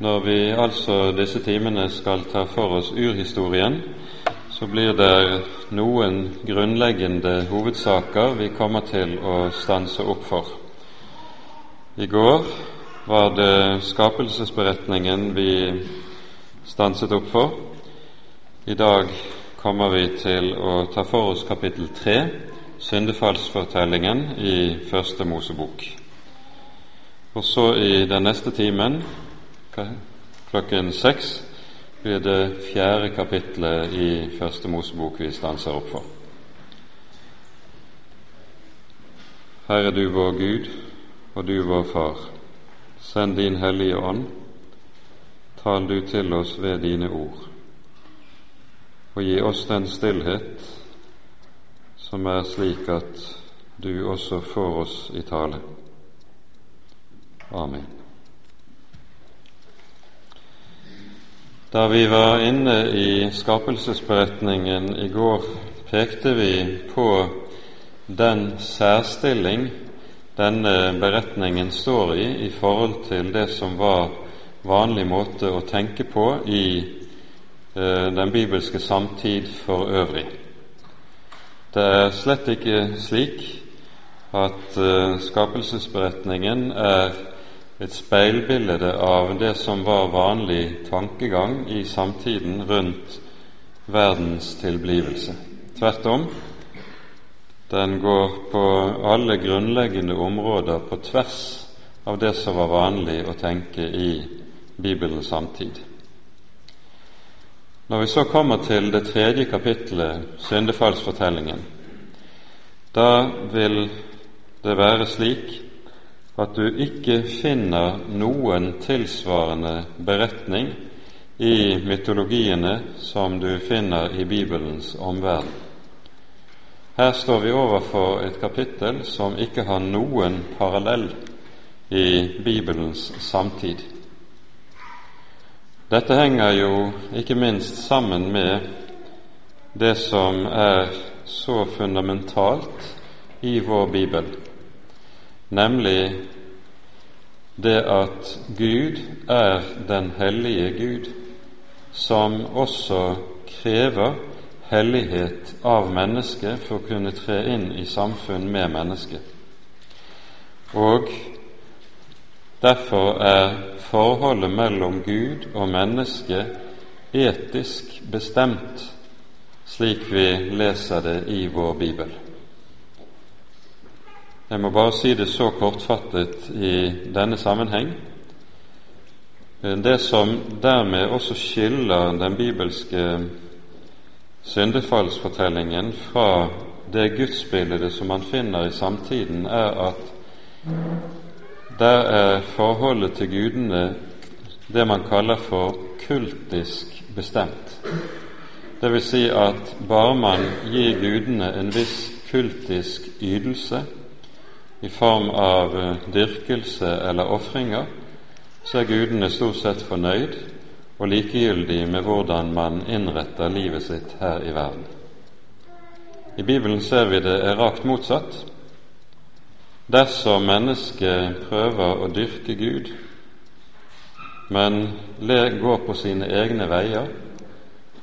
Når vi altså disse timene skal ta for oss urhistorien, så blir det noen grunnleggende hovedsaker vi kommer til å stanse opp for. I går var det skapelsesberetningen vi stanset opp for. I dag kommer vi til å ta for oss kapittel tre, syndefallsfortellingen i Første Mosebok. Og så i den neste timen klokken seks blir det fjerde kapitlet i Første Mosebok vi stanser opp for. Herre du vår Gud og du vår Far, send din Hellige Ånd, tal du til oss ved dine ord, og gi oss den stillhet som er slik at du også får oss i tale. Amen. Da vi var inne i skapelsesberetningen i går, pekte vi på den særstilling denne beretningen står i i forhold til det som var vanlig måte å tenke på i eh, den bibelske samtid for øvrig. Det er slett ikke slik at eh, skapelsesberetningen er et speilbilde av det som var vanlig tankegang i samtiden rundt verdens tilblivelse. Tvert om, den går på alle grunnleggende områder på tvers av det som var vanlig å tenke i Bibelens samtid. Når vi så kommer til det tredje kapittelet, syndefallsfortellingen, da vil det være slik at du ikke finner noen tilsvarende beretning i mytologiene som du finner i Bibelens omverden. Her står vi overfor et kapittel som ikke har noen parallell i Bibelens samtid. Dette henger jo ikke minst sammen med det som er så fundamentalt i vår bibel, nemlig det at Gud er den hellige Gud, som også krever hellighet av mennesket for å kunne tre inn i samfunn med mennesket. Og derfor er forholdet mellom Gud og menneske etisk bestemt, slik vi leser det i vår bibel. Jeg må bare si det så kortfattet i denne sammenheng. Det som dermed også skiller den bibelske syndefallsfortellingen fra det gudsbildet som man finner i samtiden, er at der er forholdet til gudene det man kaller for kultisk bestemt. Det vil si at bare man gir gudene en viss kultisk ytelse, i form av eh, dyrkelse eller ofringer, så er gudene stort sett fornøyd og likegyldig med hvordan man innretter livet sitt her i verden. I Bibelen ser vi det er rakt motsatt. Dersom mennesket prøver å dyrke Gud, men går på sine egne veier,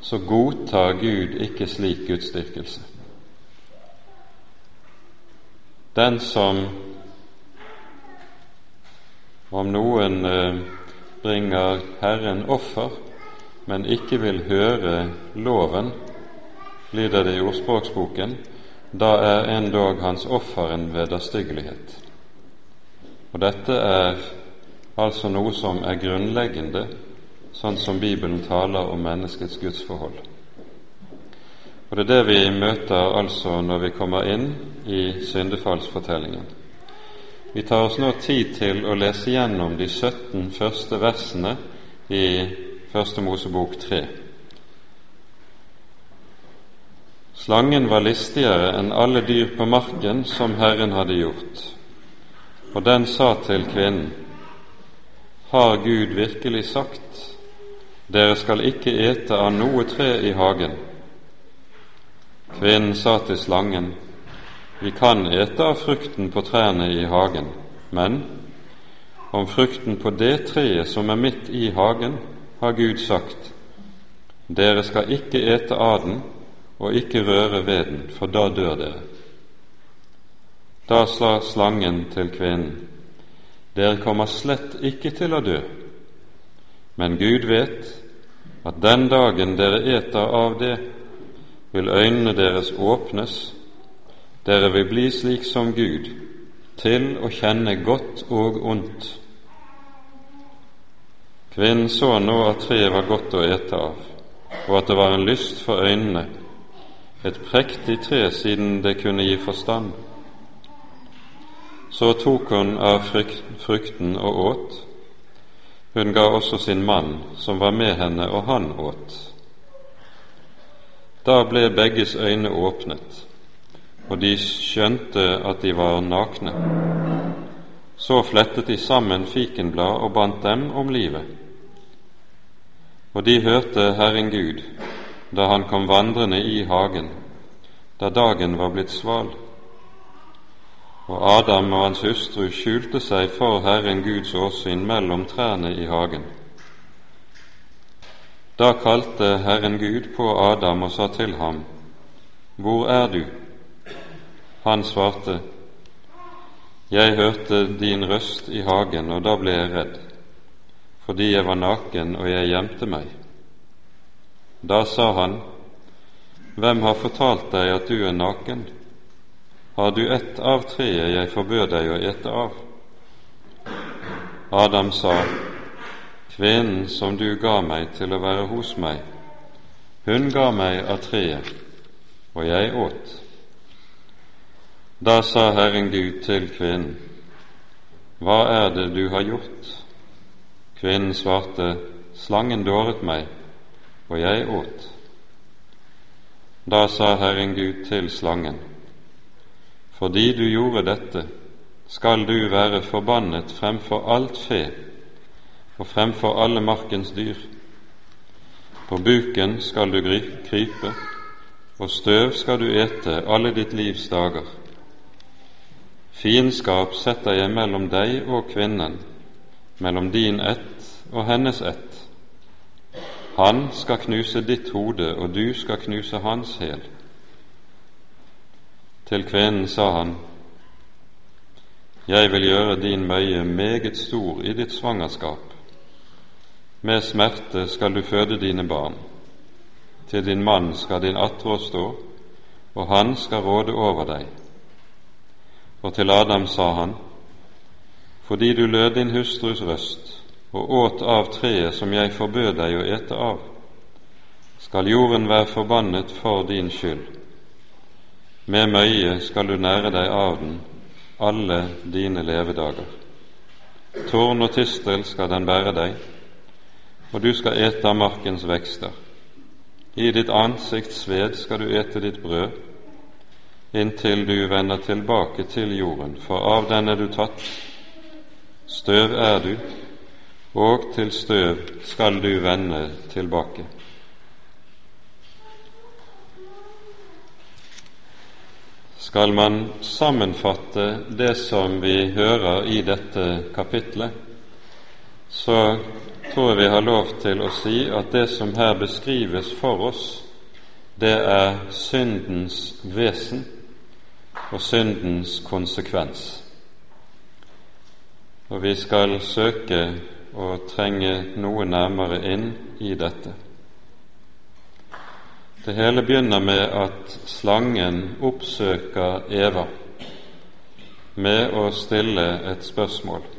så godtar Gud ikke slik gudsdyrkelse. Den som om noen eh, bringer Herren offer, men ikke vil høre loven, lyder det i ordspråksboken, da er endog hans offer en vederstyggelighet. Og dette er altså noe som er grunnleggende, sånn som Bibelen taler om menneskets gudsforhold. Og Det er det vi møter altså når vi kommer inn i syndefallsfortellingen. Vi tar oss nå tid til å lese gjennom de 17 første versene i Første Mosebok 3. Slangen var listigere enn alle dyr på marken som Herren hadde gjort. Og den sa til kvinnen, Har Gud virkelig sagt, dere skal ikke ete av noe tre i hagen? Kvinnen sa til slangen, Vi kan ete av frukten på trærne i hagen, men om frukten på det treet som er midt i hagen, har Gud sagt:" Dere skal ikke ete av den og ikke røre ved den, for da dør dere. Da sa slangen til kvinnen, Dere kommer slett ikke til å dø, men Gud vet at den dagen dere eter av det, vil øynene deres åpnes, dere vil bli slik som Gud, til å kjenne godt og ondt. Kvinnen så nå at treet var godt å ete av, og at det var en lyst for øynene, et prektig tre siden det kunne gi forstand. Så tok hun av frukten og åt. Hun ga også sin mann, som var med henne, og han åt. Da ble begges øyne åpnet, og de skjønte at de var nakne. Så flettet de sammen fikenblad og bandt dem om livet. Og de hørte Herren Gud da han kom vandrende i hagen, da dagen var blitt sval og Adam og hans hustru skjulte seg for Herren Guds åsyn mellom trærne i hagen. Da kalte Herren Gud på Adam og sa til ham, Hvor er du? Han svarte, Jeg hørte din røst i hagen, og da ble jeg redd, fordi jeg var naken og jeg gjemte meg. Da sa han, Hvem har fortalt deg at du er naken? Har du ett av treet jeg forbød deg å ete av? Adam sa, Kvinnen som du ga meg til å være hos meg, hun ga meg av treet, og jeg åt. Da sa Herren Gud til kvinnen, Hva er det du har gjort? Kvinnen svarte, Slangen dåret meg, og jeg åt. Da sa Herren Gud til slangen, fordi du gjorde dette, skal du være forbannet fremfor alt fe og fremfor alle markens dyr. På buken skal du krype, og støv skal du ete alle ditt livs dager. Fiendskap setter jeg mellom deg og kvinnen, mellom din ett og hennes ett. Han skal knuse ditt hode, og du skal knuse hans hæl. Til kvinnen sa han, Jeg vil gjøre din møye meget stor i ditt svangerskap. Med smerte skal du føde dine barn. Til din mann skal din attrå stå, og han skal råde over deg. Og til Adam sa han, fordi du lød din hustrus røst og åt av treet som jeg forbød deg å ete av, skal jorden være forbannet for din skyld. Med møye skal du nære deg av den alle dine levedager. Tårn og tistel skal den bære deg, og du skal ete av markens vekster. I ditt ansikts sved skal du ete ditt brød, inntil du vender tilbake til jorden, for av den er du tatt. Støv er du, og til støv skal du vende tilbake. Skal man sammenfatte det som vi hører i dette kapitlet, så tror jeg vi har lov til å si at det som her beskrives for oss, det er syndens vesen og syndens konsekvens. Og vi skal søke å trenge noe nærmere inn i dette. Det hele begynner med at slangen oppsøker Eva med å stille et spørsmål.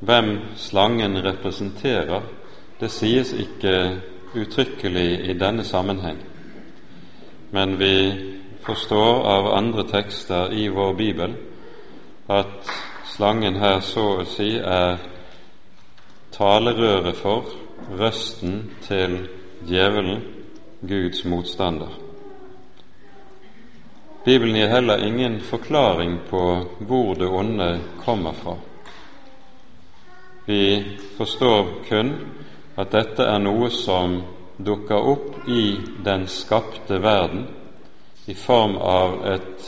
Hvem slangen representerer, det sies ikke uttrykkelig i denne sammenheng, men vi forstår av andre tekster i vår bibel at slangen her så å si er talerøret for røsten til djevelen, Guds motstander. Bibelen gir heller ingen forklaring på hvor det onde kommer fra. Vi forstår kun at dette er noe som dukker opp i den skapte verden i form av et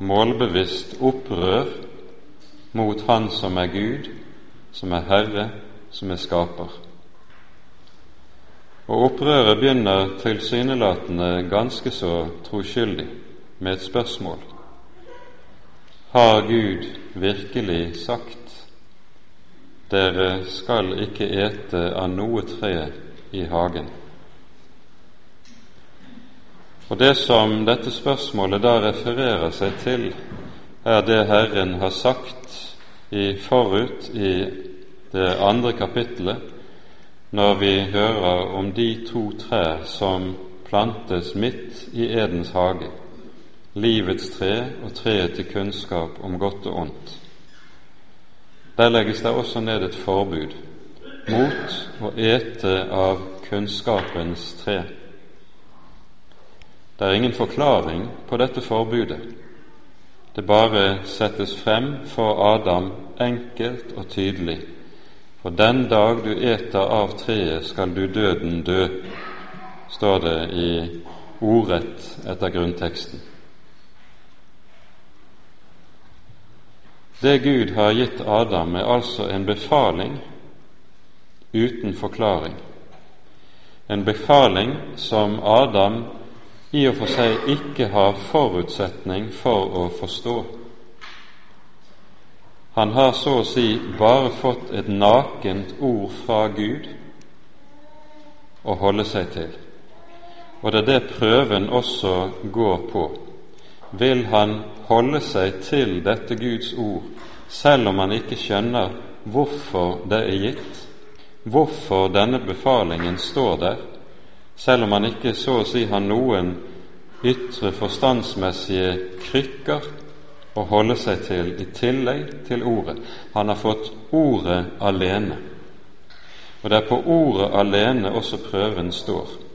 målbevisst opprør mot Han som er Gud, som er Herre, som er Skaper. Og opprøret begynner tilsynelatende ganske så troskyldig med et spørsmål. Har Gud virkelig sagt dere skal ikke ete av noe tre i hagen? Og Det som dette spørsmålet da refererer seg til, er det Herren har sagt i forut i det andre kapittelet, når vi hører om de to trær som plantes midt i Edens hage, livets tre og treet til kunnskap om godt og ondt. Der legges det også ned et forbud mot å ete av kunnskapens tre. Det er ingen forklaring på dette forbudet. Det bare settes frem for Adam enkelt og tydelig. For den dag du eter av treet, skal du døden dø, står det i ordrett etter grunnteksten. Det Gud har gitt Adam, er altså en befaling uten forklaring. En befaling som Adam i og for seg ikke har forutsetning for å forstå. Han har så å si bare fått et nakent ord fra Gud å holde seg til, og det er det prøven også går på. Vil han holde seg til dette Guds ord, selv om han ikke skjønner hvorfor det er gitt, hvorfor denne befalingen står der, selv om han ikke så å si har noen ytre forstandsmessige krykker å holde seg til i tillegg til ordet. Han har fått ordet alene. Og det er på ordet alene også prøven står.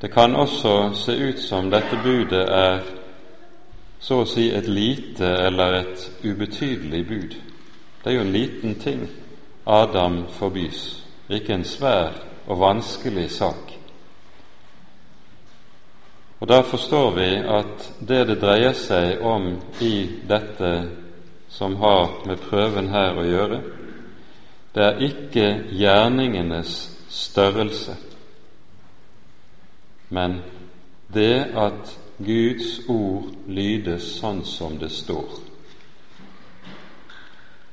Det kan også se ut som dette budet er så å si et lite eller et ubetydelig bud. Det er jo en liten ting Adam forbys, ikke en svær og vanskelig sak. Og Da forstår vi at det det dreier seg om i dette som har med prøven her å gjøre, det er ikke gjerningenes størrelse, men det at Guds ord lydes sånn som det står.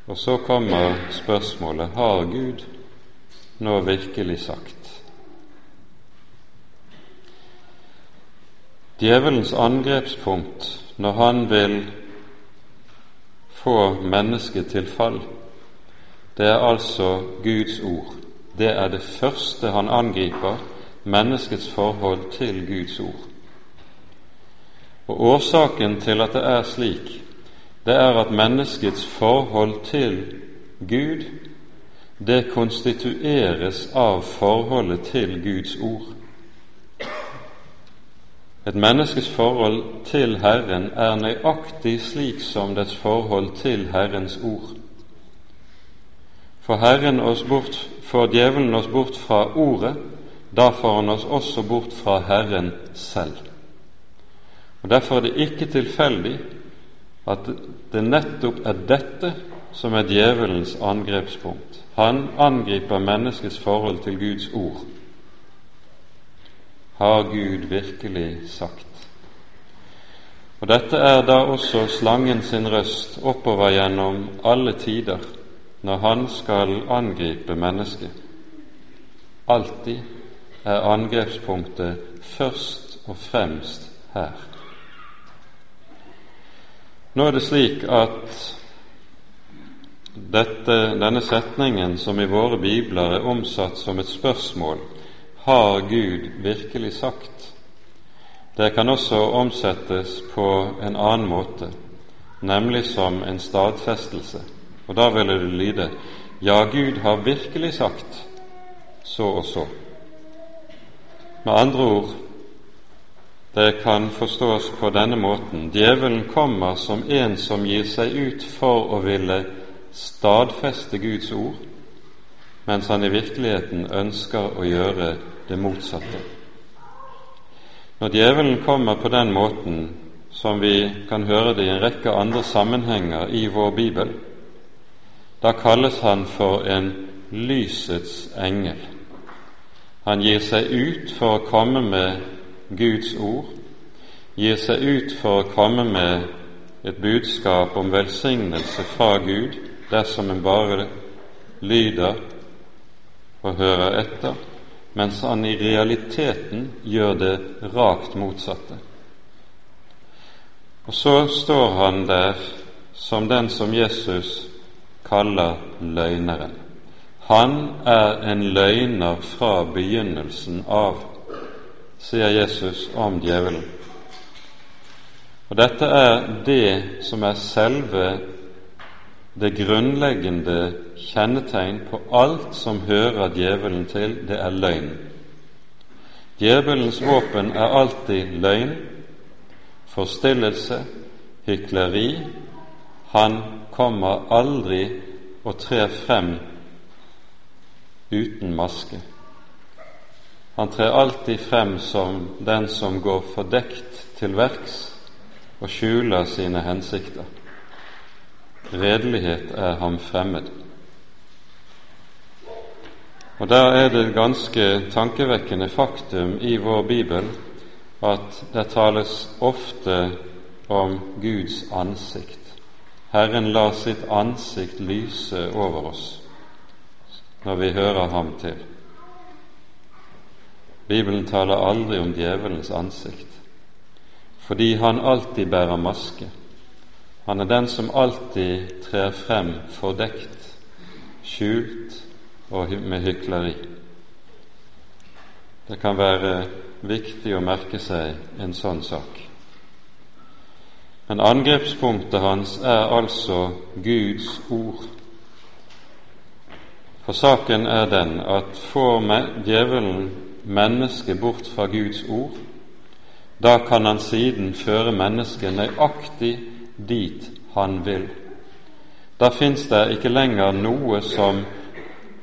Og så kommer spørsmålet har Gud nå virkelig sagt. Djevelens angrepspunkt når han vil få mennesket til fall, det er altså Guds ord. Det er det første han angriper, menneskets forhold til Guds ord. Og Årsaken til at det er slik, det er at menneskets forhold til Gud det konstitueres av forholdet til Guds ord. Et menneskes forhold til Herren er nøyaktig slik som dets forhold til Herrens ord. For Herren oss bort, for djevelen oss bort fra Ordet, da får han oss også bort fra Herren selv. Og Derfor er det ikke tilfeldig at det nettopp er dette som er djevelens angrepspunkt. Han angriper menneskets forhold til Guds ord. Har Gud virkelig sagt? Og Dette er da også slangen sin røst oppover gjennom alle tider når han skal angripe mennesket. Alltid er angrepspunktet først og fremst her. Nå er det slik at dette, denne setningen, som i våre bibler er omsatt som et spørsmål, har Gud virkelig sagt? Det kan også omsettes på en annen måte, nemlig som en stadfestelse. Og da ville det lyde ja, Gud har virkelig sagt så og så. Med andre ord, det kan forstås på denne måten. Djevelen kommer som en som gir seg ut for å ville stadfeste Guds ord, mens han i virkeligheten ønsker å gjøre det motsatte. Når djevelen kommer på den måten, som vi kan høre det i en rekke andre sammenhenger i vår bibel. Da kalles han for en lysets engel. Han gir seg ut for å komme med Guds ord, gir seg ut for å komme med et budskap om velsignelse fra Gud dersom en bare lyder og hører etter, mens han i realiteten gjør det rakt motsatte. Og så står han der som den som Jesus kaller løgneren. Han er en løgner fra begynnelsen av, sier Jesus om djevelen. Og dette er det som er selve det grunnleggende kjennetegn på alt som hører djevelen til, det er løgn. Djevelens våpen er alltid løgn, forstillelse, hykleri. Han kommer aldri og trer frem uten maske. Han trer alltid frem som den som går fordekt til verks og skjuler sine hensikter. Redelighet er ham fremmed. Og Der er det ganske tankevekkende faktum i vår bibel at det tales ofte om Guds ansikt. Herren lar sitt ansikt lyse over oss når vi hører ham til. Bibelen taler aldri om djevelens ansikt fordi han alltid bærer maske. Han er den som alltid trer frem fordekt, skjult og med hykleri. Det kan være viktig å merke seg en sånn sak. Men angrepspunktet hans er altså Guds ord. For saken er den at får djevelen mennesket bort fra Guds ord, da kan han siden føre mennesket nøyaktig dit han vil. Da fins det ikke lenger noe som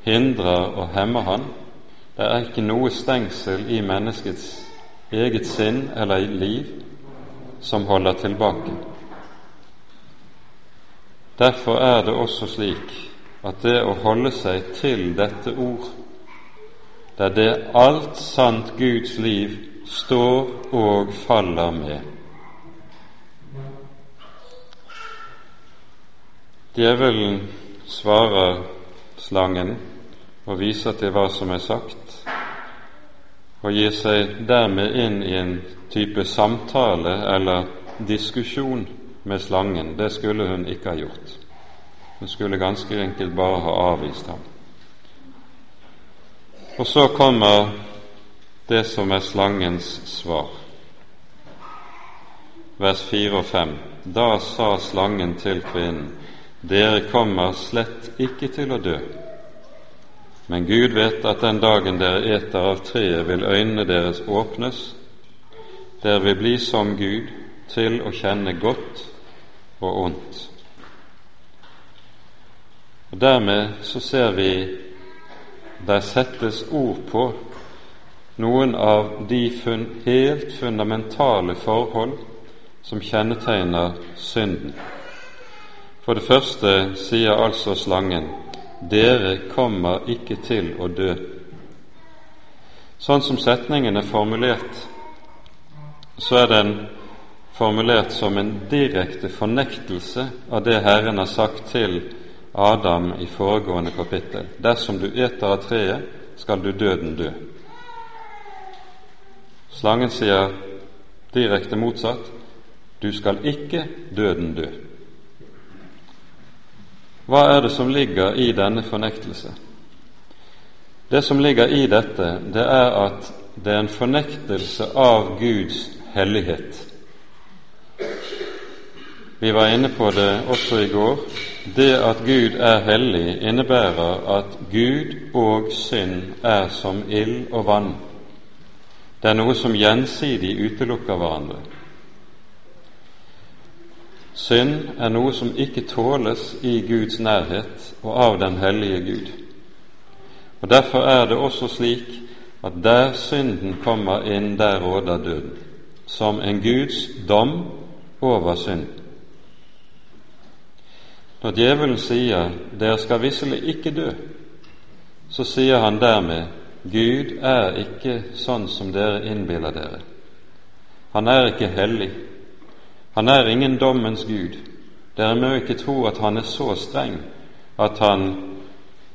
hindrer og hemmer han. Det er ikke noe stengsel i menneskets eget sinn eller liv som holder tilbake. Derfor er det også slik at det å holde seg til dette ord, det er det alt sant Guds liv står og faller med. Djevelen svarer slangen og viser til hva som er sagt, og gir seg dermed inn i en type samtale eller diskusjon med slangen. Det skulle hun ikke ha gjort. Hun skulle ganske enkelt bare ha avvist ham. Og så kommer det som er slangens svar. Vers 4 og 5. Da sa slangen til kvinnen, dere kommer slett ikke til å dø. Men Gud vet at den dagen dere eter av treet, vil øynene deres åpnes. Dere vil bli som Gud, til å kjenne godt og ondt. Og Dermed så ser vi der settes ord på noen av de fun helt fundamentale forhold som kjennetegner synden. For det første sier altså slangen dere kommer ikke til å dø. Sånn som setningen er formulert, så er den formulert som en direkte fornektelse av det Herren har sagt til Adam i foregående kapittel. Dersom du eter av treet, skal du døden dø. Slangen sier direkte motsatt du skal ikke døden dø. Hva er det som ligger i denne fornektelse? Det som ligger i dette, det er at det er en fornektelse av Guds hellighet. Vi var inne på det også i går. Det at Gud er hellig, innebærer at Gud og synd er som ild og vann. Det er noe som gjensidig utelukker hverandre. Synd er noe som ikke tåles i Guds nærhet og av den hellige Gud. Og Derfor er det også slik at der synden kommer inn, der råder døden. Som en Guds dom over synd. Når djevelen sier 'dere skal visselig ikke dø', så sier han dermed 'Gud er ikke sånn som dere innbiller dere'. Han er ikke hellig. Han er ingen dommens gud. Dere må ikke tro at han er så streng at han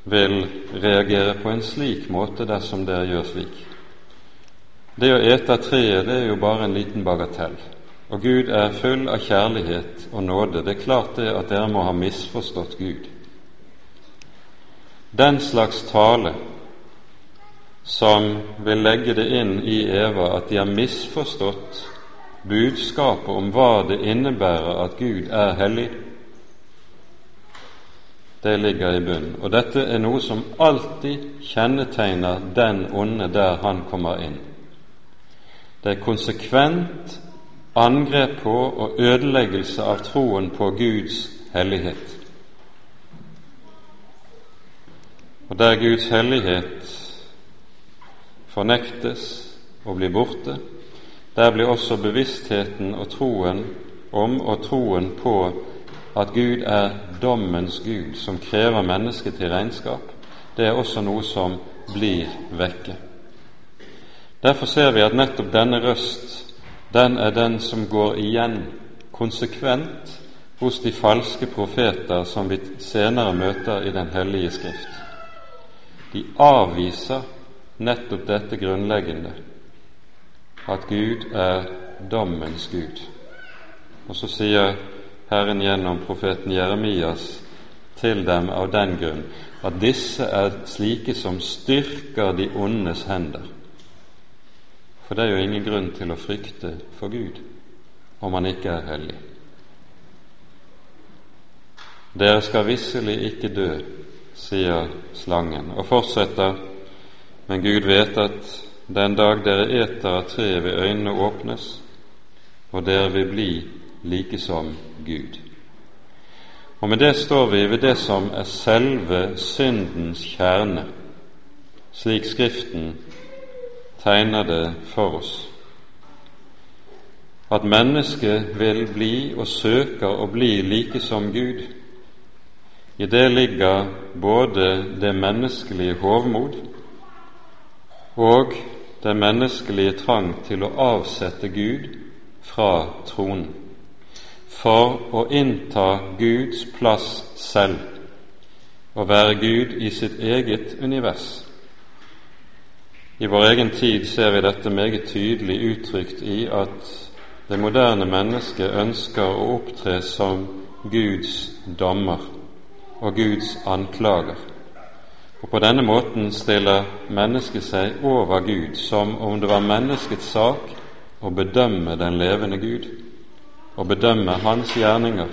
vil reagere på en slik måte dersom dere gjør slik. Det å ete treet det er jo bare en liten bagatell. Og Gud er full av kjærlighet og nåde. Det er klart det at dere må ha misforstått Gud. Den slags tale som vil legge det inn i Eva at de har misforstått budskapet om hva det innebærer at Gud er hellig, det ligger i bunnen. Og dette er noe som alltid kjennetegner den onde der han kommer inn. Det er konsekvent angrep på og ødeleggelse av troen på Guds hellighet. Og der Guds hellighet fornektes og blir borte, der blir også bevisstheten og troen om og troen på at Gud er dommens Gud, som krever mennesket til regnskap, det er også noe som blir vekke. Derfor ser vi at nettopp denne røst, den er den som går igjen konsekvent hos de falske profeter som vi senere møter i Den hellige skrift. De avviser nettopp dette grunnleggende, at Gud er dommens Gud. Og så sier Herren gjennom profeten Jeremias til dem av den grunn at disse er slike som styrker de ondes hender. For det er jo ingen grunn til å frykte for Gud om han ikke er hellig. Dere skal visselig ikke dø, sier slangen, og fortsetter, men Gud vet at den dag dere eter av treet ved øynene åpnes, og dere vil bli like som Gud. Og med det står vi ved det som er selve syndens kjerne, slik Skriften tegner det for oss. At mennesket vil bli og søker å bli like som Gud. I det ligger både det menneskelige hovmod og den menneskelige trang til å avsette Gud fra tronen for å innta Guds plass selv og være Gud i sitt eget univers. I vår egen tid ser vi dette meget tydelig uttrykt i at det moderne mennesket ønsker å opptre som Guds dommer og Guds anklager. Og På denne måten stiller mennesket seg over Gud, som om det var menneskets sak å bedømme den levende Gud å bedømme hans gjerninger.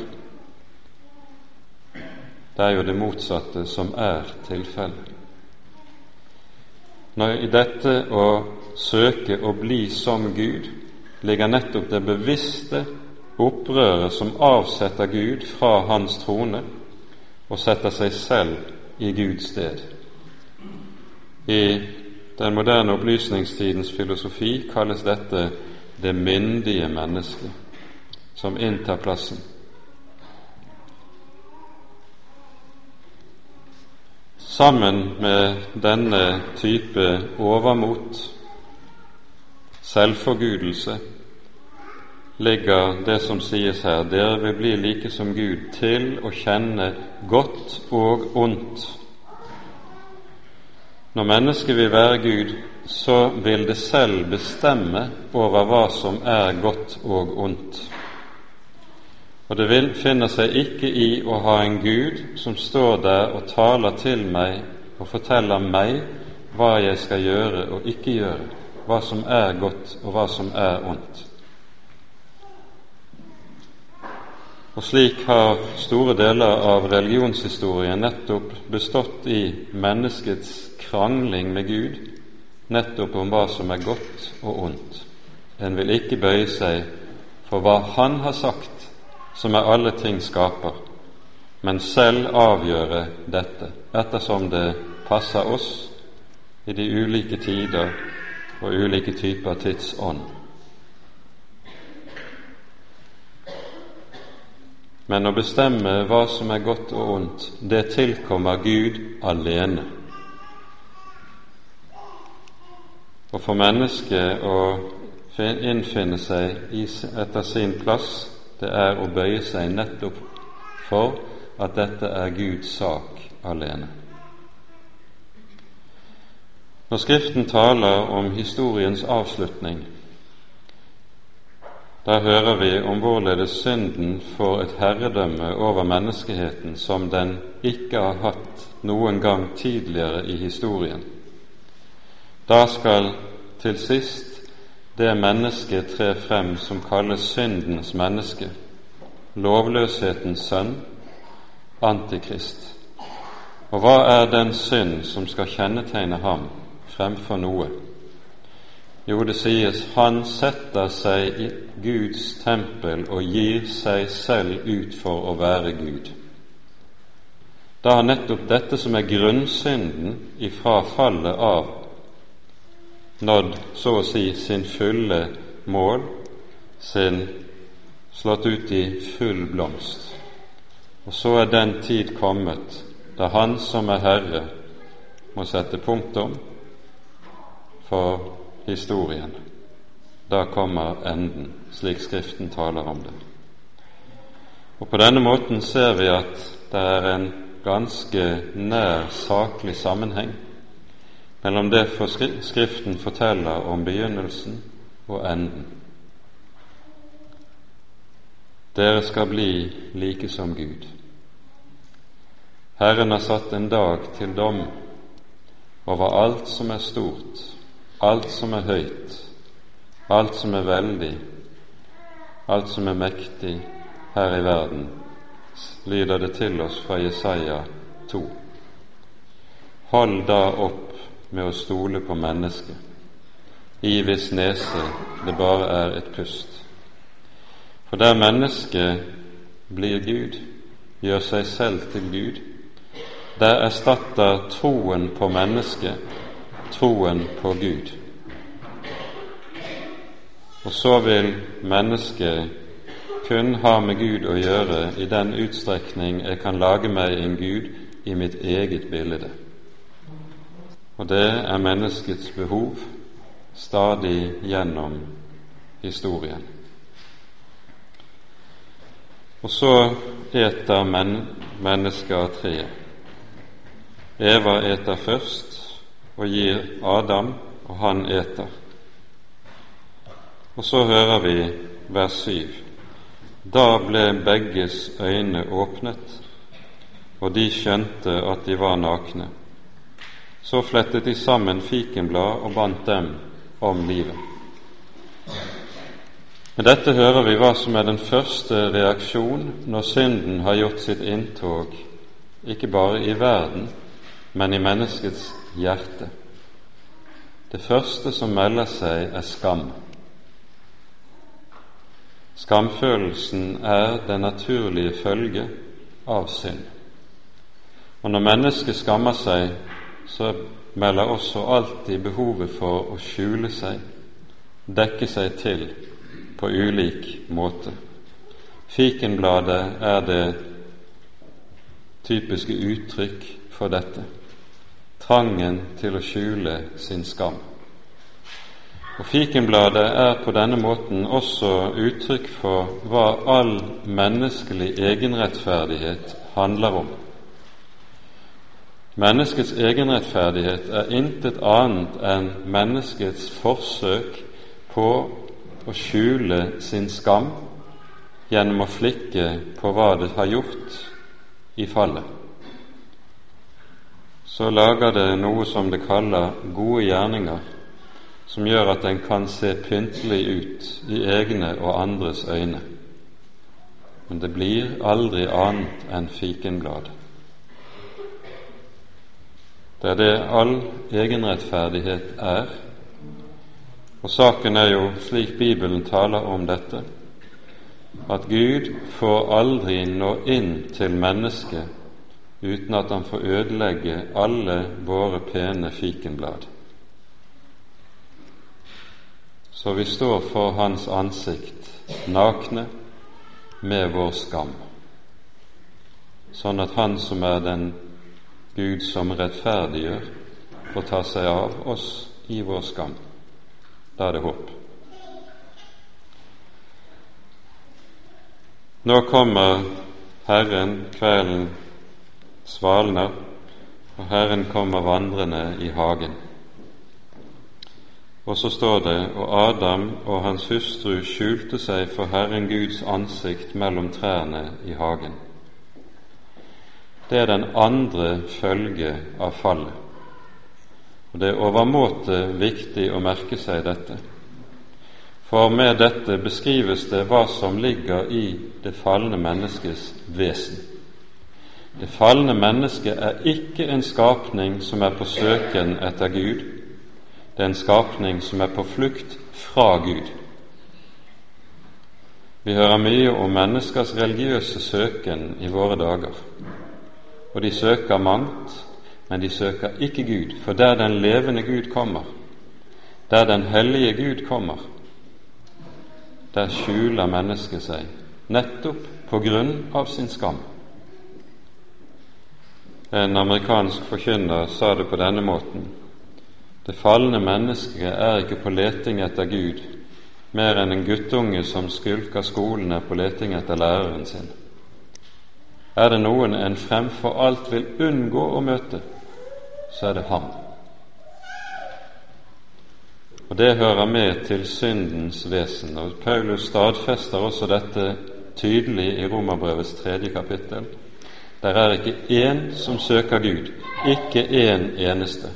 Det er jo det motsatte som er tilfellet. Når i dette å søke å bli som Gud ligger nettopp det bevisste opprøret som avsetter Gud fra hans trone og setter seg selv i Guds sted. I den moderne opplysningstidens filosofi kalles dette det myndige mennesket som inntar plassen. Sammen med denne type overmot, selvforgudelse, ligger det som sies her dere vil bli like som Gud til å kjenne godt og ondt. Når mennesket vil være Gud, så vil det selv bestemme over hva som er godt og ondt. Og det vil, finner seg ikke i å ha en Gud som står der og taler til meg og forteller meg hva jeg skal gjøre og ikke gjøre, hva som er godt og hva som er ondt. Og slik har store deler av religionshistorien nettopp bestått i menneskets krangling med Gud nettopp om hva som er godt og ondt. En vil ikke bøye seg for hva Han har sagt som er alle ting skaper, men selv avgjøre dette ettersom det passer oss i de ulike tider og ulike typer tidsånd. men å bestemme hva som er godt og ondt, det tilkommer Gud alene. Og for mennesket å innfinne seg etter sin plass, det er å bøye seg nettopp for at dette er Guds sak alene. Når Skriften taler om historiens avslutning, da hører vi om hvorledes synden får et herredømme over menneskeheten som den ikke har hatt noen gang tidligere i historien. Da skal til sist det mennesket tre frem som kalles syndens menneske, lovløshetens sønn, Antikrist. Og hva er den synd som skal kjennetegne ham fremfor noe? Jo, det sies han setter seg i Guds tempel og gir seg selv ut for å være Gud. Da har nettopp dette som er grunnsynden ifra fallet av, nådd så å si sin fulle mål, sin slått ut i full blomst. Og så er den tid kommet da Han som er Herre, må sette punktum for historien. Da kommer enden, slik Skriften taler om det. Og På denne måten ser vi at det er en ganske nær saklig sammenheng mellom det Skriften forteller om begynnelsen og enden. Dere skal bli like som Gud. Herren har satt en dag til dom over alt som er stort, alt som er høyt, alt som er veldig, alt som er mektig her i verden, lyder det til oss fra Jesaja 2. Hold da opp med å stole på mennesket, i hvis nese det bare er et pust. For der mennesket blir Gud, gjør seg selv til Gud, der erstatter troen på mennesket troen på Gud. Og så vil mennesket kun ha med Gud å gjøre i den utstrekning jeg kan lage meg en Gud i mitt eget bilde. Og det er menneskets behov stadig gjennom historien. Og så eter men mennesker av treet. Eva eter først og gir Adam, og han eter. Og så hører vi vers syv. Da ble begges øyne åpnet, og de skjønte at de var nakne. Så flettet de sammen fikenblad og bandt dem om livet. Med dette hører vi hva som er den første reaksjon når synden har gjort sitt inntog, ikke bare i verden, men i menneskets hjerte. Det første som melder seg, er skam. Skamfølelsen er den naturlige følge av synd. Og når mennesket skammer seg, så melder også alltid behovet for å skjule seg, dekke seg til, på ulik måte. Fikenbladet er det typiske uttrykk for dette trangen til å skjule sin skam. Og Fikenbladet er på denne måten også uttrykk for hva all menneskelig egenrettferdighet handler om. Menneskets egenrettferdighet er intet annet enn menneskets forsøk på å skjule sin skam gjennom å flikke på hva det har gjort i fallet så lager det noe som det kaller gode gjerninger, som gjør at en kan se pyntelig ut i egne og andres øyne. Men det blir aldri annet enn fikenblad. Det er det all egenrettferdighet er. Og saken er jo, slik Bibelen taler om dette, at Gud får aldri nå inn til mennesket uten at han får ødelegge alle våre pene fikenblad. Så vi står for hans ansikt nakne med vår skam. sånn at Han som er den Gud som rettferdiggjør, får ta seg av oss i vår skam. Da er det håp. Nå kommer Herren, kvelden svalner, og Herren kommer vandrende i hagen. Og så står det og Adam og hans hustru skjulte seg for Herren Guds ansikt mellom trærne i hagen. Det er den andre følge av fallet. Og Det er overmåte viktig å merke seg dette. For med dette beskrives det hva som ligger i det falne menneskets vesen. Det falne mennesket er ikke en skapning som er på søken etter Gud, det er en skapning som er på flukt fra Gud. Vi hører mye om menneskers religiøse søken i våre dager. Og de søker mangt, men de søker ikke Gud, for der den levende Gud kommer, der den hellige Gud kommer, der skjuler mennesket seg, nettopp på grunn av sin skam. En amerikansk forkynner sa det på denne måten det falne mennesket er ikke på leting etter Gud mer enn en guttunge som skulker skolen er på leting etter læreren sin. Er det noen en fremfor alt vil unngå å møte, så er det ham. Og Det hører med til syndens vesen, og Paulus stadfester også dette tydelig i Romerbrevets tredje kapittel. Der er ikke én som søker Gud, ikke én eneste.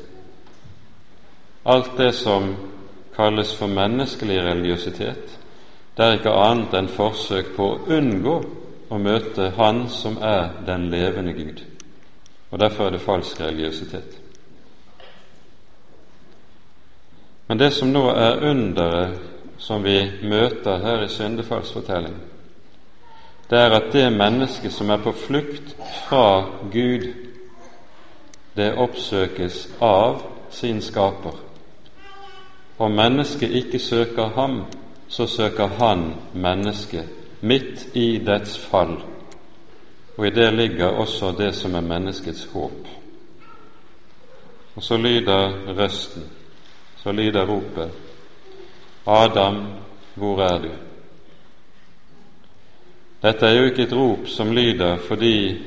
Alt det som kalles for menneskelig religiøsitet, det er ikke annet enn forsøk på å unngå å møte Han som er den levende Gud. Og Derfor er det falsk religiøsitet. Men det som nå er underet som vi møter her i syndefallsfortellingen, det er at det mennesket som er på flukt fra Gud, det oppsøkes av sin skaper. Om mennesket ikke søker ham, så søker han mennesket midt i dets fall, og i det ligger også det som er menneskets håp. Og så lyder røsten, så lyder ropet, Adam, hvor er du? Dette er jo ikke et rop som lyder fordi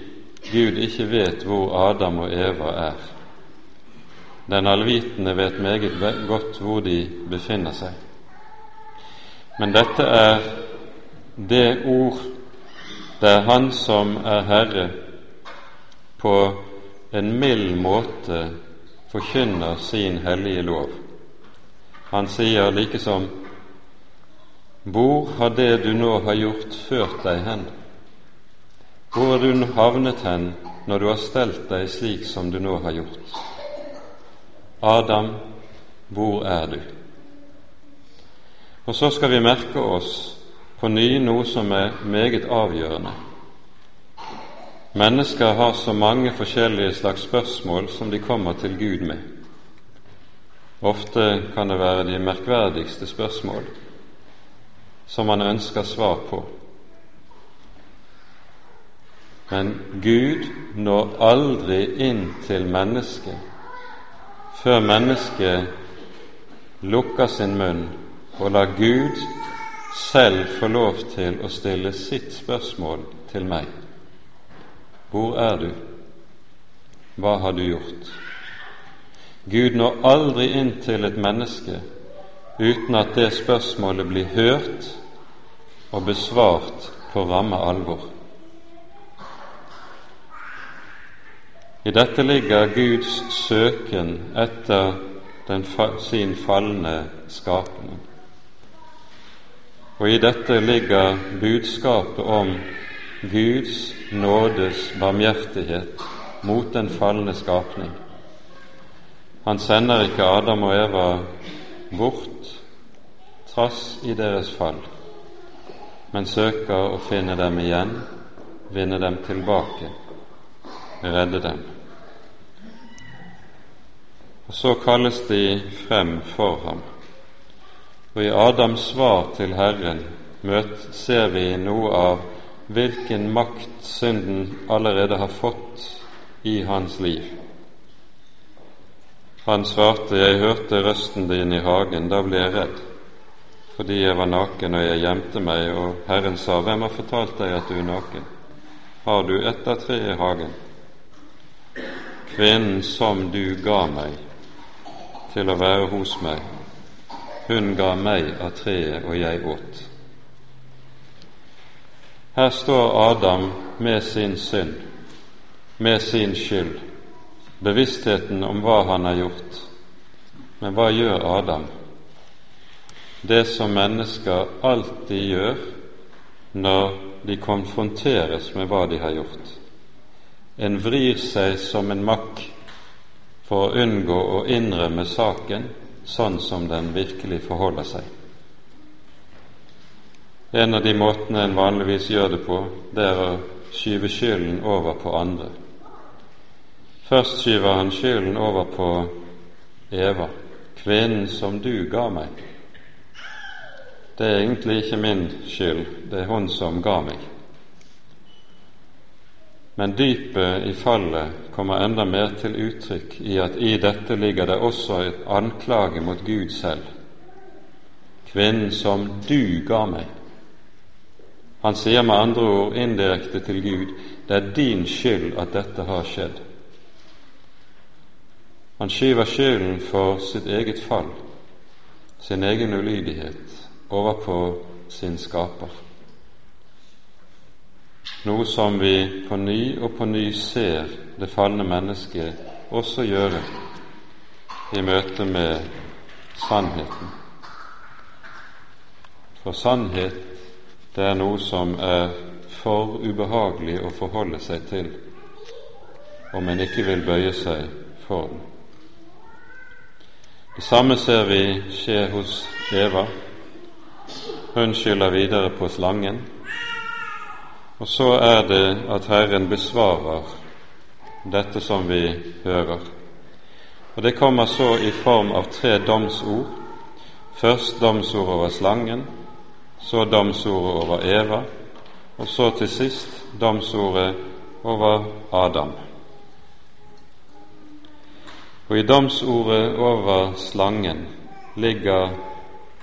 Gud ikke vet hvor Adam og Eva er. Den allvitende vet meget godt hvor de befinner seg. Men dette er det ord det er Han som er Herre, på en mild måte forkynner sin hellige lov. Han sier likesom Hvor har det du nå har gjort, ført deg hen? Hvor har du havnet hen når du har stelt deg slik som du nå har gjort? Adam, hvor er du? Og så skal vi merke oss på ny noe som er meget avgjørende. Mennesker har så mange forskjellige slags spørsmål som de kommer til Gud med. Ofte kan det være de merkverdigste spørsmål som man ønsker svar på. Men Gud når aldri inn til mennesket før mennesket lukker sin munn og lar Gud selv få lov til å stille sitt spørsmål til meg. Hvor er du? Hva har du gjort? Gud når aldri inn til et menneske uten at det spørsmålet blir hørt og besvart på ramme alvor. I dette ligger Guds søken etter sin falne skapning. Og i dette ligger budskapet om Guds nådes barmhjertighet mot den falne skapning. Han sender ikke Adam og Eva bort trass i deres fall, men søker å finne dem igjen, vinne dem tilbake redde dem. Og Så kalles de frem for ham. Og i Adams svar til Herren møt, ser vi noe av hvilken makt synden allerede har fått i hans liv. Han svarte, Jeg hørte røsten din i hagen, da ble jeg redd, fordi jeg var naken og jeg gjemte meg, og Herren sa, Hvem har fortalt deg at du er naken? Har du ett av tre i hagen? Kvinnen som du ga meg til å være hos meg, hun ga meg av treet, og jeg åt. Her står Adam med sin synd, med sin skyld, bevisstheten om hva han har gjort. Men hva gjør Adam? Det som mennesker alltid gjør når de konfronteres med hva de har gjort. En vrir seg som en makk for å unngå å innrømme saken sånn som den virkelig forholder seg. En av de måtene en vanligvis gjør det på, det er å skyve skylden over på andre. Først skyver han skylden over på Eva, kvinnen som du ga meg. Det er egentlig ikke min skyld, det er hun som ga meg. Men dypet i fallet kommer enda mer til uttrykk i at i dette ligger det også et anklage mot Gud selv. Kvinnen som du ga meg. Han sier med andre ord indirekte til Gud det er din skyld at dette har skjedd. Han skyver skylden for sitt eget fall, sin egen ulydighet, over på sin skaper. Noe som vi på ny og på ny ser det falne mennesket også gjøre i møte med sannheten. For sannhet det er noe som er for ubehagelig å forholde seg til om en ikke vil bøye seg for den. Det samme ser vi skje hos Eva. Hun skylder videre på slangen. Og så er det at Herren besvarer dette som vi hører. Og Det kommer så i form av tre domsord. Først domsord over slangen, så domsordet over Eva, og så til sist domsordet over Adam. Og i domsordet over slangen ligger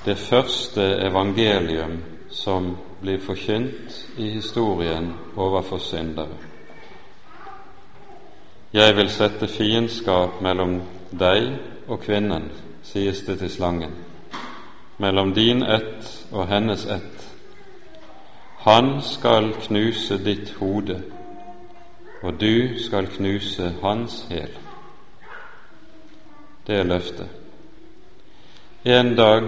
det første evangelium som blir forkynt i historien overfor syndere. Jeg vil sette fiendskap mellom deg og kvinnen, sies det til slangen mellom din ett og hennes ett. Han skal knuse ditt hode, og du skal knuse hans hæl. Det er løftet. En dag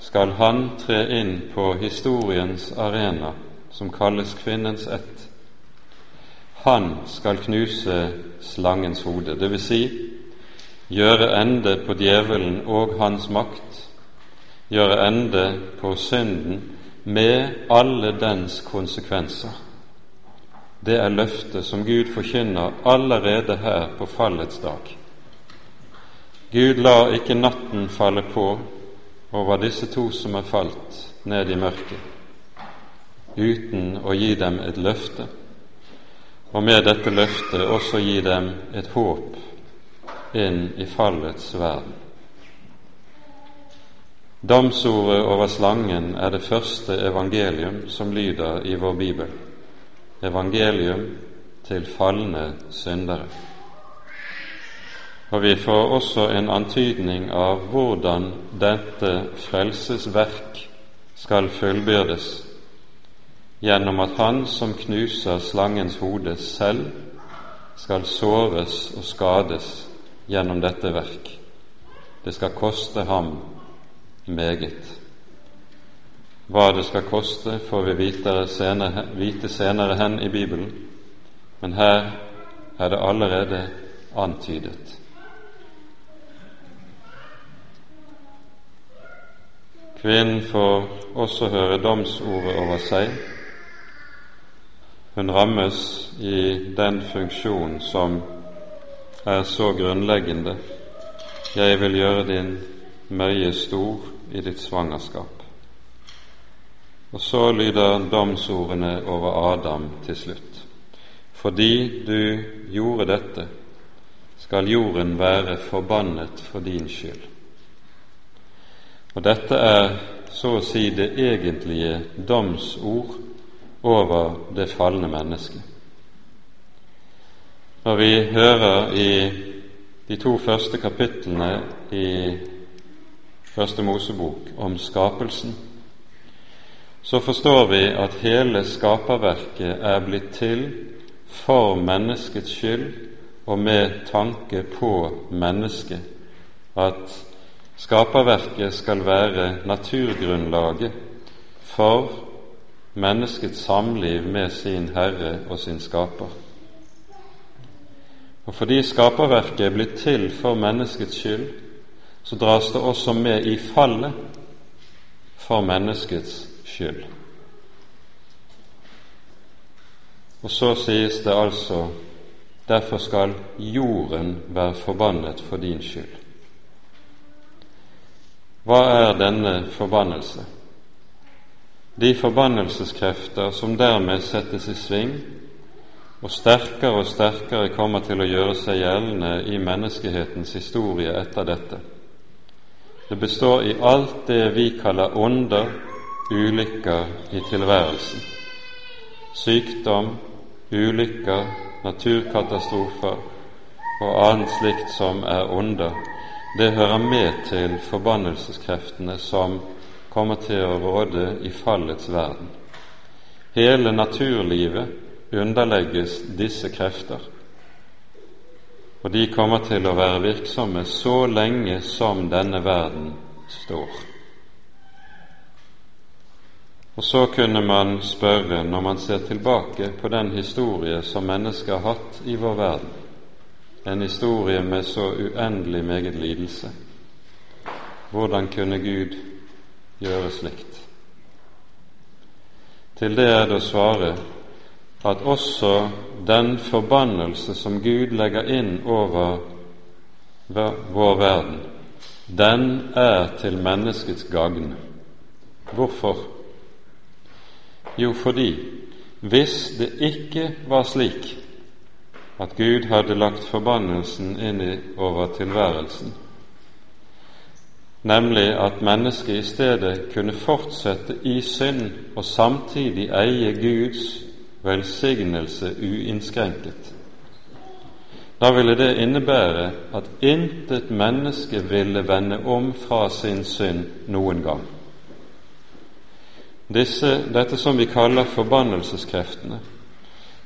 skal han tre inn på historiens arena, som kalles kvinnens ett. Han skal knuse slangens hode, dvs. Si, gjøre ende på djevelen og hans makt gjøre ende på synden med alle dens konsekvenser. Det er løftet som Gud forkynner allerede her på fallets dag. Gud lar ikke natten falle på over disse to som er falt ned i mørket, uten å gi dem et løfte, og med dette løftet også gi dem et håp inn i fallets verden. Domsordet over slangen er det første evangelium som lyder i vår bibel. Evangelium til falne syndere. Og vi får også en antydning av hvordan dette frelsesverk skal fullbyrdes gjennom at han som knuser slangens hode, selv skal såres og skades gjennom dette verk. Det skal koste ham meget. Hva det skal koste, får vi senere, vite senere hen i Bibelen, men her er det allerede antydet. Kvinnen får også høre domsordet over seg. Hun rammes i den funksjon som er så grunnleggende. Jeg vil gjøre din møye stor i ditt svangerskap. Og så lyder domsordene over Adam til slutt. Fordi du gjorde dette, skal jorden være forbannet for din skyld. Og dette er så å si det egentlige domsord over det falne mennesket. Når vi hører i de to første kapitlene i Første Mosebok om skapelsen, så forstår vi at hele skaperverket er blitt til for menneskets skyld og med tanke på mennesket, at skaperverket skal være naturgrunnlaget for menneskets samliv med sin Herre og sin Skaper. Og fordi skaperverket er blitt til for menneskets skyld, så dras det også med i fallet for menneskets skyld. Og så sies det altså derfor skal jorden være forbannet for din skyld. Hva er denne forbannelse? De forbannelseskrefter som dermed settes i sving, og sterkere og sterkere kommer til å gjøre seg gjeldende i menneskehetens historie etter dette. Det består i alt det vi kaller onder, ulykker i tilværelsen. Sykdom, ulykker, naturkatastrofer og annet slikt som er onder, det hører med til forbannelseskreftene som kommer til å råde i fallets verden. Hele naturlivet underlegges disse krefter, og de kommer til å være virksomme så lenge som denne verden står. Og så kunne man spørre, når man ser tilbake på den historie som mennesket har hatt i vår verden, en historie med så uendelig meget lidelse, hvordan kunne Gud gjøre slikt? Til det er det å svare at også den forbannelse som Gud legger inn over vår verden, den er til menneskets gagn. Hvorfor? Jo, fordi hvis det ikke var slik at Gud hadde lagt forbannelsen inn over tilværelsen, nemlig at mennesket i stedet kunne fortsette i synd og samtidig eie Guds velsignelse uinnskrenket. Da ville det innebære at intet menneske ville vende om fra sin synd noen gang. Disse, dette som vi kaller forbannelseskreftene,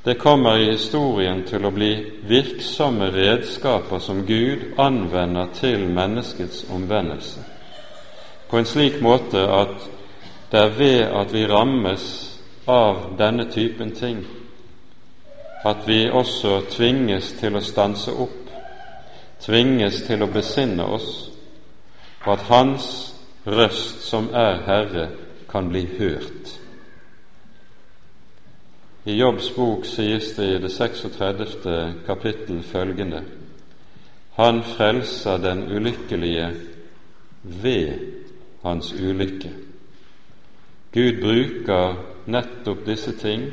det kommer i historien til å bli virksomme redskaper som Gud anvender til menneskets omvendelse, på en slik måte at det er ved at vi rammes av denne typen ting at vi også tvinges til å stanse opp, tvinges til å besinne oss, og at Hans røst, som er Herre, kan bli hørt. I Jobbs bok sies det i det 36. kapittel følgende Han frelser den ulykkelige ved hans ulykke. Gud bruker nettopp disse ting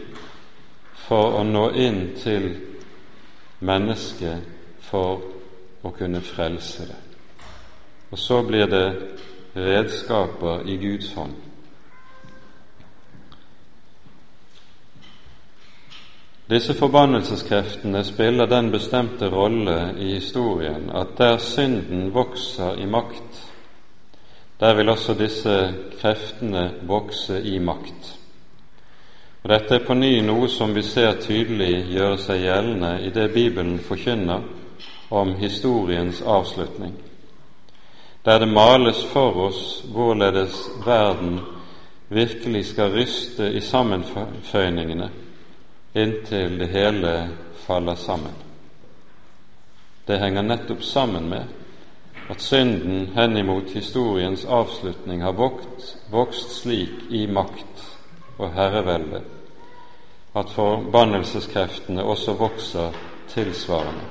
for å nå inn til mennesket for å kunne frelse det. Og så blir det redskaper i Guds hånd. Disse forbannelseskreftene spiller den bestemte rolle i historien at der synden vokser i makt, der vil også disse kreftene vokse i makt. Og Dette er på ny noe som vi ser tydelig gjøre seg gjeldende i det Bibelen forkynner om historiens avslutning, der det males for oss hvorledes verden virkelig skal ryste i sammenføyningene inntil det hele faller sammen. Det henger nettopp sammen med at synden henimot historiens avslutning har vokst, vokst slik i makt og herrevelde at forbannelseskreftene også vokser tilsvarende.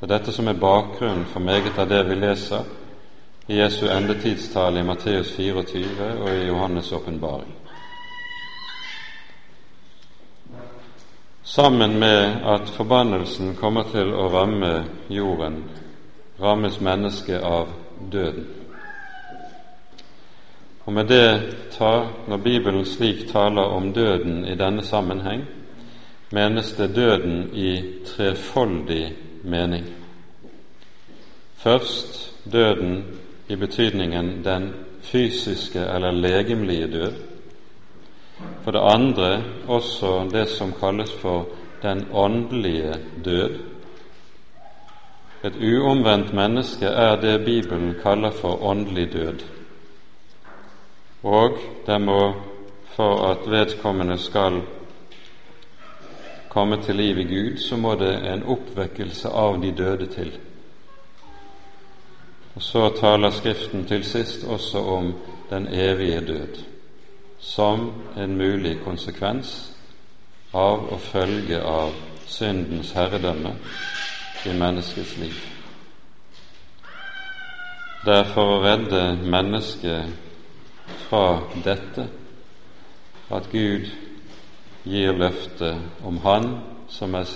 Det er dette som er bakgrunnen for meget av det vi leser i Jesu endetidstale i Matteus 24 og i Johannes' åpenbaring. Sammen med at forbannelsen kommer til å ramme jorden, rammes mennesket av døden. Og med det tar, Når Bibelen slik taler om døden i denne sammenheng, menes det døden i trefoldig mening. Først døden i betydningen den fysiske eller legemlige død. For det andre også det som kalles for den åndelige død. Et uomvendt menneske er det Bibelen kaller for åndelig død. Og det må, for at vedkommende skal komme til liv i Gud, så må det en oppvekkelse av de døde til. Og Så taler Skriften til sist også om den evige død som en mulig konsekvens av å følge av syndens herredømme i menneskets liv. Det er for å redde mennesket fra dette at Gud gir løftet om Han som er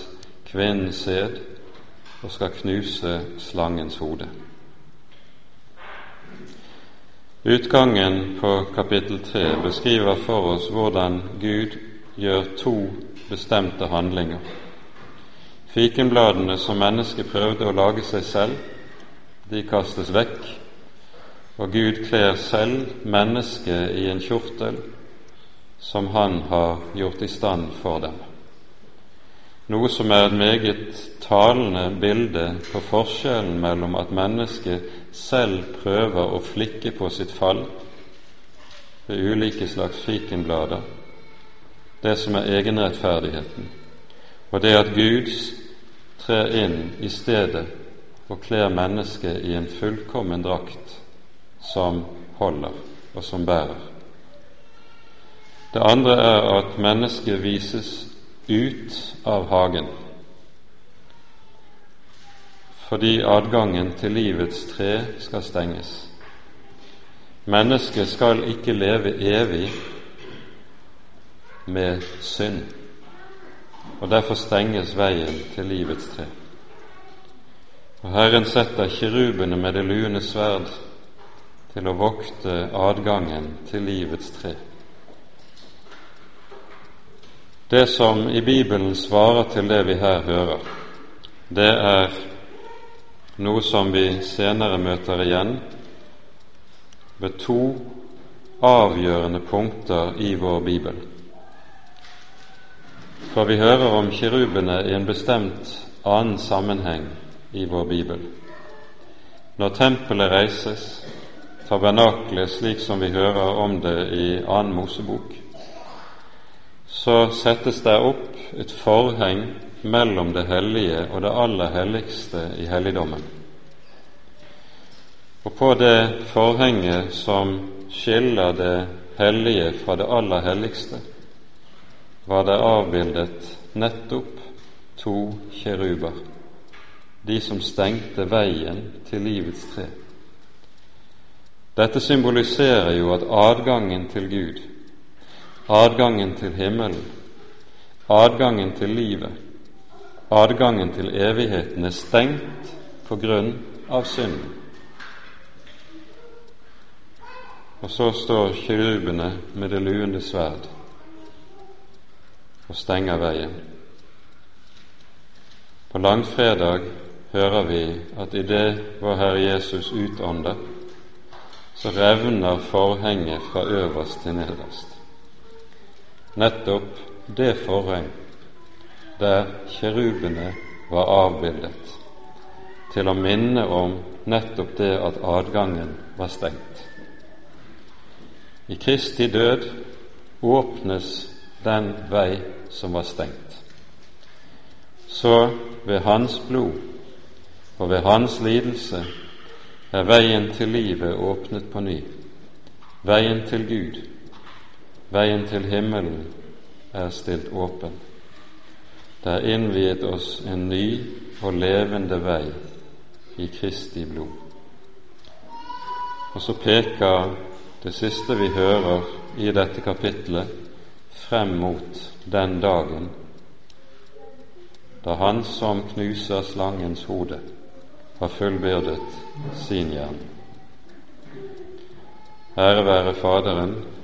kvinnens sæd og skal knuse slangens hode. Utgangen på kapittel 3 beskriver for oss hvordan Gud gjør to bestemte handlinger. Fikenbladene som mennesket prøvde å lage seg selv, de kastes vekk, og Gud kler selv mennesket i en kjortel som Han har gjort i stand for dem. Noe som er et meget talende bilde på forskjellen mellom at mennesket selv prøver å flikke på sitt fall ved ulike slags fikenblader, det som er egenrettferdigheten, og det at Gud trer inn i stedet og kler mennesket i en fullkommen drakt som holder og som bærer. Det andre er at mennesket vises ut av hagen fordi adgangen til livets tre skal stenges. Mennesket skal ikke leve evig med synd, og derfor stenges veien til livets tre. Og Herren setter kirubene med det lune sverd til å vokte adgangen til livets tre. Det som i Bibelen svarer til det vi her hører, det er noe som vi senere møter igjen ved to avgjørende punkter i vår bibel. For vi hører om kirubene i en bestemt annen sammenheng i vår bibel. Når tempelet reises, tabernaklet slik som vi hører om det i annen Mosebok, så settes det opp et forheng mellom det hellige og det aller helligste i helligdommen. Og på det forhenget som skiller det hellige fra det aller helligste, var det avbildet nettopp to kjeruber, de som stengte veien til livets tre. Dette symboliserer jo at adgangen til Gud, adgangen til himmelen, adgangen til livet, adgangen til evigheten er stengt på grunn av synden. Og så står kirubene med det luende sverd og stenger veien. På langfredag hører vi at idet vår Herre Jesus utånder, så revner forhenget fra øverst til nederst. Nettopp det forheng der kjerubene var avbildet, til å minne om nettopp det at adgangen var stengt. I Kristi død åpnes den vei som var stengt. Så ved Hans blod og ved Hans lidelse er veien til livet åpnet på ny. Veien til Gud, veien til himmelen, er stilt åpen. Det er innviet oss en ny og levende vei i Kristi blod. Og så peker det siste vi hører i dette kapitlet, frem mot den dagen da Han som knuser slangens hode, har fullbyrdet sin gjerning. Ære være Faderen